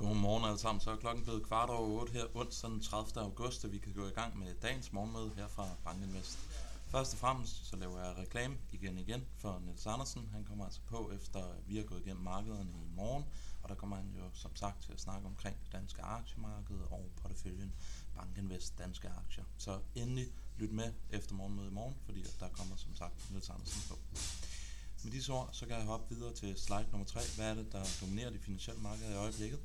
Godmorgen alle sammen. Så er klokken blevet kvart over 8 her onsdag den 30. august, og vi kan gå i gang med dagens morgenmøde her fra Bankinvest. Først og fremmest så laver jeg reklame igen igen for Niels Andersen. Han kommer altså på efter vi har gået igennem markederne i morgen, og der kommer han jo som sagt til at snakke omkring det danske aktiemarked og porteføljen Bankinvest danske aktier. Så endelig lyt med efter morgenmødet i morgen, fordi der kommer som sagt Niels Andersen på. Med disse ord, så kan jeg hoppe videre til slide nummer 3. Hvad er det, der dominerer de finansielle markeder i øjeblikket?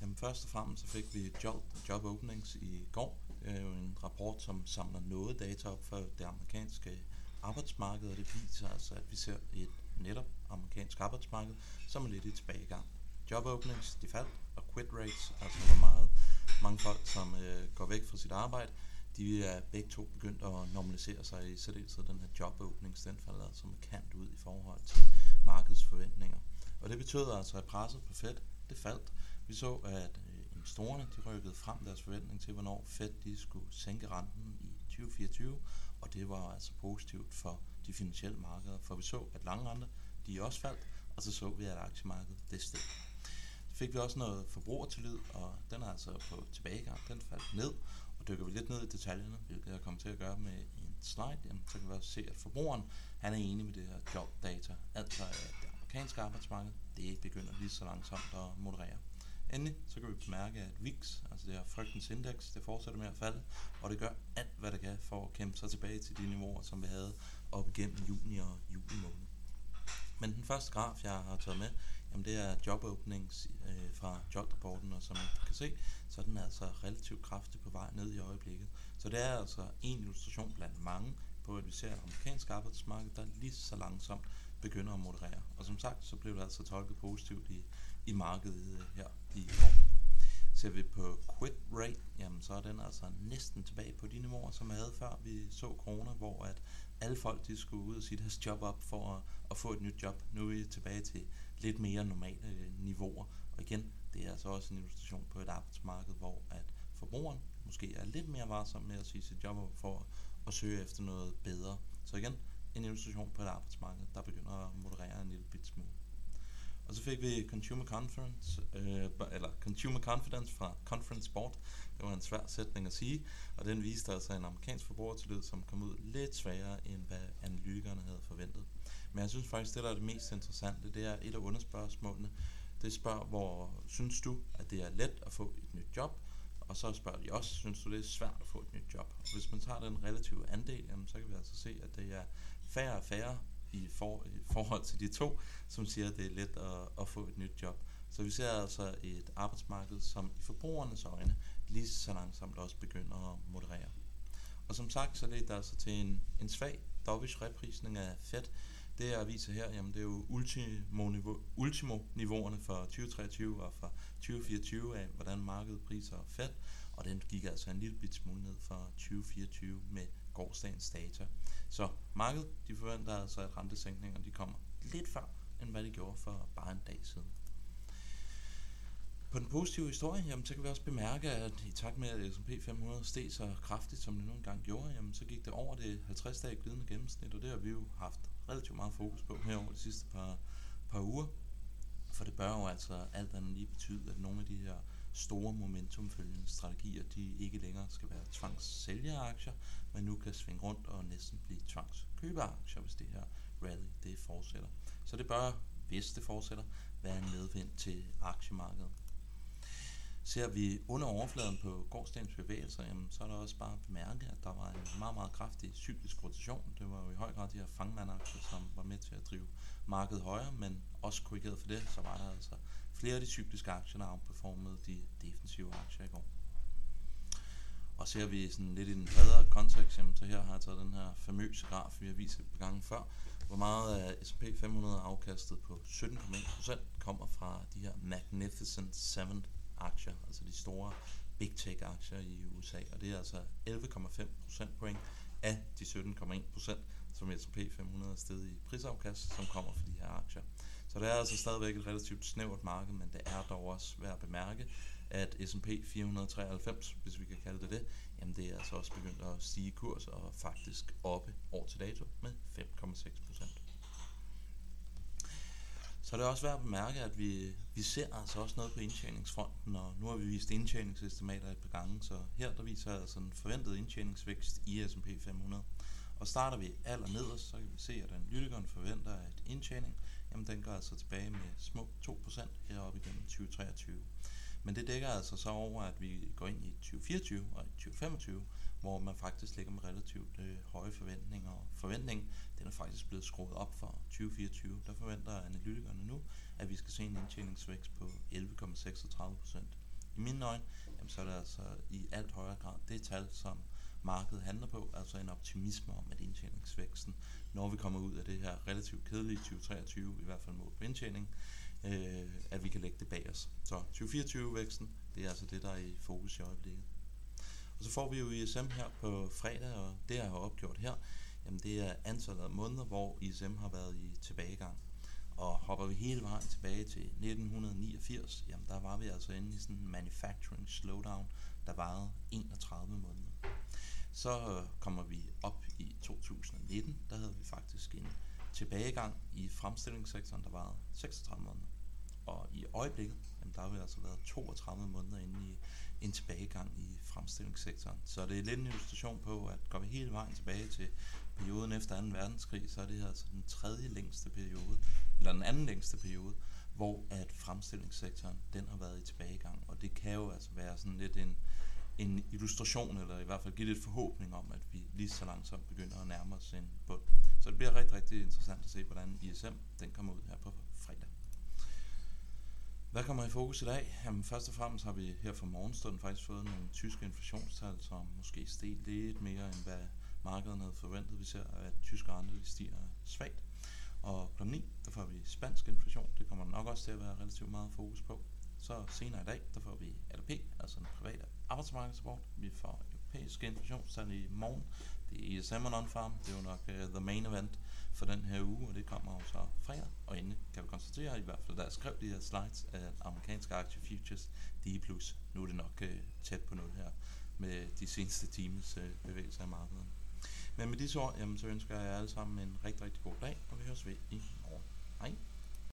Jamen først og fremmest så fik vi job, job openings i går. Det er jo en rapport, som samler noget data op for det amerikanske arbejdsmarked, og det viser altså, at vi ser et netop amerikansk arbejdsmarked, som er lidt i tilbagegang. Job openings, de faldt, og quit rates, altså hvor meget mange folk, som øh, går væk fra sit arbejde, de er begge to begyndt at normalisere sig i særdeleshed den her jobåbning, den falder som markant ud i forhold til markedets forventninger. Og det betød altså, at presset på Fed, det faldt. Vi så, at øh, investorerne de rykkede frem deres forventning til, hvornår Fed de skulle sænke renten i 2024, og det var altså positivt for de finansielle markeder, for vi så, at lange renter, de også faldt, og så så vi, at aktiemarkedet det steg. Så fik vi også noget forbrugertillid, og den er altså på tilbagegang, den faldt ned, dykker vi lidt ned i detaljerne, hvilket jeg kommer til at gøre med en slide, jamen, så kan vi også se, at forbrugeren han er enig med det her jobdata, altså at det amerikanske arbejdsmarked, det begynder lige så langsomt at moderere. Endelig så kan vi bemærke, at VIX, altså det her frygtens indeks, det fortsætter med at falde, og det gør alt, hvad det kan for at kæmpe sig tilbage til de niveauer, som vi havde op igennem juni og juli måned. Men den første graf, jeg har taget med, jamen det er jobåbnings øh, fra jobrapporten, og som I kan se, så er den altså relativt kraftig på vej ned i øjeblikket. Så det er altså en illustration blandt mange på, at vi ser et amerikansk arbejdsmarked, der lige så langsomt begynder at moderere. Og som sagt, så blev det altså tolket positivt i, i markedet øh, her i år. Ser vi på quit rate, jamen så er den altså næsten tilbage på de niveauer, som vi havde før vi så corona, hvor at alle folk de skulle ud og sige deres job op for at, at få et nyt job. Nu er vi tilbage til lidt mere normale øh, niveauer. Og igen, det er altså også en illustration på et arbejdsmarked, hvor at forbrugeren måske er lidt mere varsom med at sige sit job for at søge efter noget bedre. Så igen, en illustration på et arbejdsmarked, der begynder at moderere en lille bit smule. Og så fik vi Consumer Conference, øh, eller Consumer Confidence fra Conference Board. Det var en svær sætning at sige, og den viste altså en amerikansk forbrugertillid, som kom ud lidt svagere, end hvad analytikerne havde forventet. Men jeg synes faktisk, det der er det mest interessante, det er et af underspørgsmålene. Det spørger, hvor synes du, at det er let at få et nyt job? Og så spørger de også, synes du det er svært at få et nyt job? Og hvis man tager den relative andel, jamen, så kan vi altså se, at det er færre og færre i, for, i forhold til de to, som siger, at det er let at, at få et nyt job. Så vi ser altså et arbejdsmarked, som i forbrugernes øjne lige så langsomt også begynder at moderere. Og som sagt, så leder det altså til en, en svag dovish reprisning af Fed. Det jeg viser her, jamen det er jo ultimo-niveau, ultimo-niveauerne for 2023 og for 2024 af, hvordan markedet priser fat, og den gik altså en lille bit smule ned for 2024 med gårdsdagens data. Så markedet de forventer altså, at rentesænkninger de kommer lidt før, end hvad de gjorde for bare en dag siden. På den positive historie, jamen, så kan vi også bemærke, at i takt med, at S&P 500 steg så kraftigt, som det nu engang gjorde, jamen, så gik det over det 50-dage glidende gennemsnit, og det har vi jo haft relativt meget fokus på her over de sidste par, par uger. For det bør jo altså alt andet lige betyde, at nogle af de her store momentumfølgende strategier, de ikke længere skal være tvangssælgeraktier, men nu kan svinge rundt og næsten blive tvangskøberaktier, hvis det her rally det fortsætter. Så det bør, hvis det fortsætter, være en medvind til aktiemarkedet. Ser vi under overfladen på gårdsdagens bevægelser, jamen, så er der også bare at bemærke, at der var en meget, meget kraftig cyklisk rotation. Det var jo i høj grad de her fangmandaktier, som var med til at drive markedet højere, men også korrigeret for det, så var der altså flere af de cykliske aktier, der outperformede de defensive aktier i går. Og ser vi sådan lidt i den bredere kontekst, jamen, så her har jeg taget den her famøse graf, vi har vist et par gange før, hvor meget af S&P 500 afkastet på 17,1% kommer fra de her Magnificent 7 aktier, altså de store big tech aktier i USA, og det er altså 11,5 procentpoint af de 17,1% som S&P 500 er stedet i prisafkast, som kommer fra de her aktier. Så det er altså stadigvæk et relativt snævert marked, men det er dog også værd at bemærke, at S&P 493, hvis vi kan kalde det det, jamen det er altså også begyndt at stige kurs og faktisk oppe år til dato med 5,6 procent. Så er det også værd at bemærke, at vi, vi ser altså også noget på indtjeningsfronten, og nu har vi vist indtjeningsestimater et par gange, så her der viser altså en forventet indtjeningsvækst i S&P 500. Og starter vi aller nederst, så kan vi se, at analytikeren forventer, at indtjening, jamen den går altså tilbage med små 2% heroppe igennem 2023. Men det dækker altså så over, at vi går ind i 2024 og 2025, hvor man faktisk ligger med relativt øh, høje forventninger. Og forventningen den er faktisk blevet skruet op for 2024. Der forventer analytikerne nu, at vi skal se en indtjeningsvækst på 11,36 procent. I mine øjne, jamen, så er det altså i alt højere grad det tal, som markedet handler på, altså en optimisme om, at indtjeningsvæksten, når vi kommer ud af det her relativt kedelige 2023, i hvert fald mål på indtjening, øh, at vi kan lægge det bag os. Så 2024-væksten, det er altså det, der er i fokus i øjeblikket. Og så får vi jo ISM her på fredag, og det jeg har opgjort her, jamen det er antallet af måneder, hvor ISM har været i tilbagegang. Og hopper vi hele vejen tilbage til 1989, jamen der var vi altså inde i sådan en manufacturing slowdown, der varede 31 måneder. Så øh, kommer vi op i 2019, der havde vi faktisk en tilbagegang i fremstillingssektoren, der varede 36 måneder. Og i øjeblikket, jamen der har vi altså været 32 måneder inde i en tilbagegang i fremstillingssektoren. Så det er lidt en illustration på, at går vi hele vejen tilbage til perioden efter 2. verdenskrig, så er det her altså den tredje længste periode, eller den anden længste periode, hvor at fremstillingssektoren den har været i tilbagegang. Og det kan jo altså være sådan lidt en, en illustration, eller i hvert fald give lidt forhåbning om, at vi lige så langsomt begynder at nærme os en bund. Så det bliver rigtig, rigtig interessant at se, hvordan ISM den kommer ud her på fredag. Hvad kommer i fokus i dag? Jamen, først og fremmest har vi her fra morgenstunden faktisk fået nogle tyske inflationstal, som måske steg lidt mere, end hvad markedet havde forventet. Vi ser, at tyske rente stiger svagt. Og kl. 9, der får vi spansk inflation. Det kommer nok også til at være relativt meget fokus på. Så senere i dag, der får vi ADP, altså den private arbejdsmarkedsrapport. Vi får europæiske inflationstal i morgen. Det er ESM og non-farm. Det er jo nok uh, the main event for den her uge, og det kommer jo så fredag. Og endelig kan vi konstatere, i hvert fald der jeg skrev de her slides, at amerikanske aktie futures, de er plus. Nu er det nok øh, tæt på noget her med de seneste times øh, bevægelser i markedet. Men med disse ord, jamen, så ønsker jeg jer alle sammen en rigtig, rigtig god dag, og vi høres ved i morgen. Hej!